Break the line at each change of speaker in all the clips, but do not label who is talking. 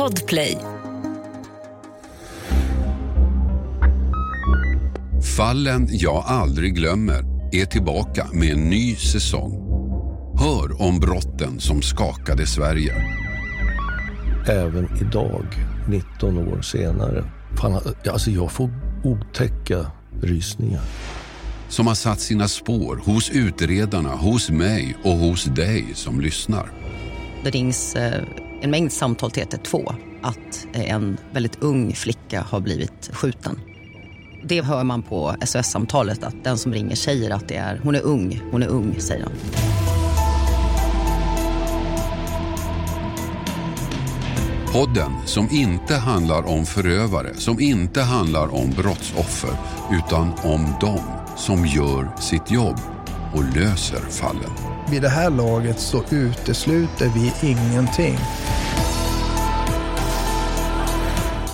Podplay.
Fallen jag aldrig glömmer är tillbaka med en ny säsong. Hör om brotten som skakade Sverige.
Även idag, 19 år senare. Fan, alltså jag får otäcka rysningar.
Som har satt sina spår hos utredarna, hos mig och hos dig som lyssnar.
Det rings eh, en mängd samtal till 112 att eh, en väldigt ung flicka har blivit skjuten. Det hör man på SOS-samtalet att den som ringer säger att det är, hon är ung, hon är ung, säger han.
Podden som inte handlar om förövare, som inte handlar om brottsoffer, utan om dem som gör sitt jobb och löser fallen.
Vid det här laget så utesluter vi ingenting.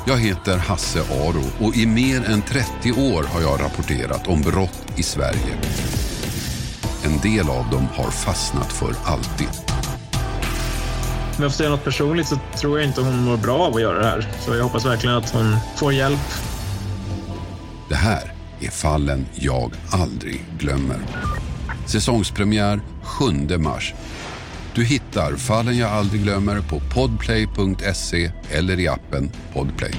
Jag heter Hasse Aro och i mer än 30 år har jag rapporterat om brott i Sverige. En del av dem har fastnat för alltid.
Om jag får säga något personligt så tror jag inte hon mår bra av att göra det här. Så jag hoppas verkligen att hon får hjälp.
Det här är fallen jag aldrig glömmer. Säsongspremiär 7 mars. Du hittar Fallen jag aldrig glömmer på podplay.se eller i appen Podplay.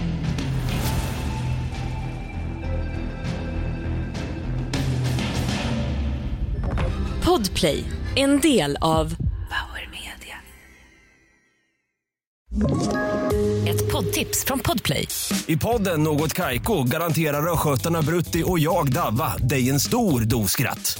Podplay, en del av Power Media. Ett poddtips från Podplay.
I podden Något Kaiko garanterar östgötarna Brutti och jag, Davva, dig en stor dos skratt.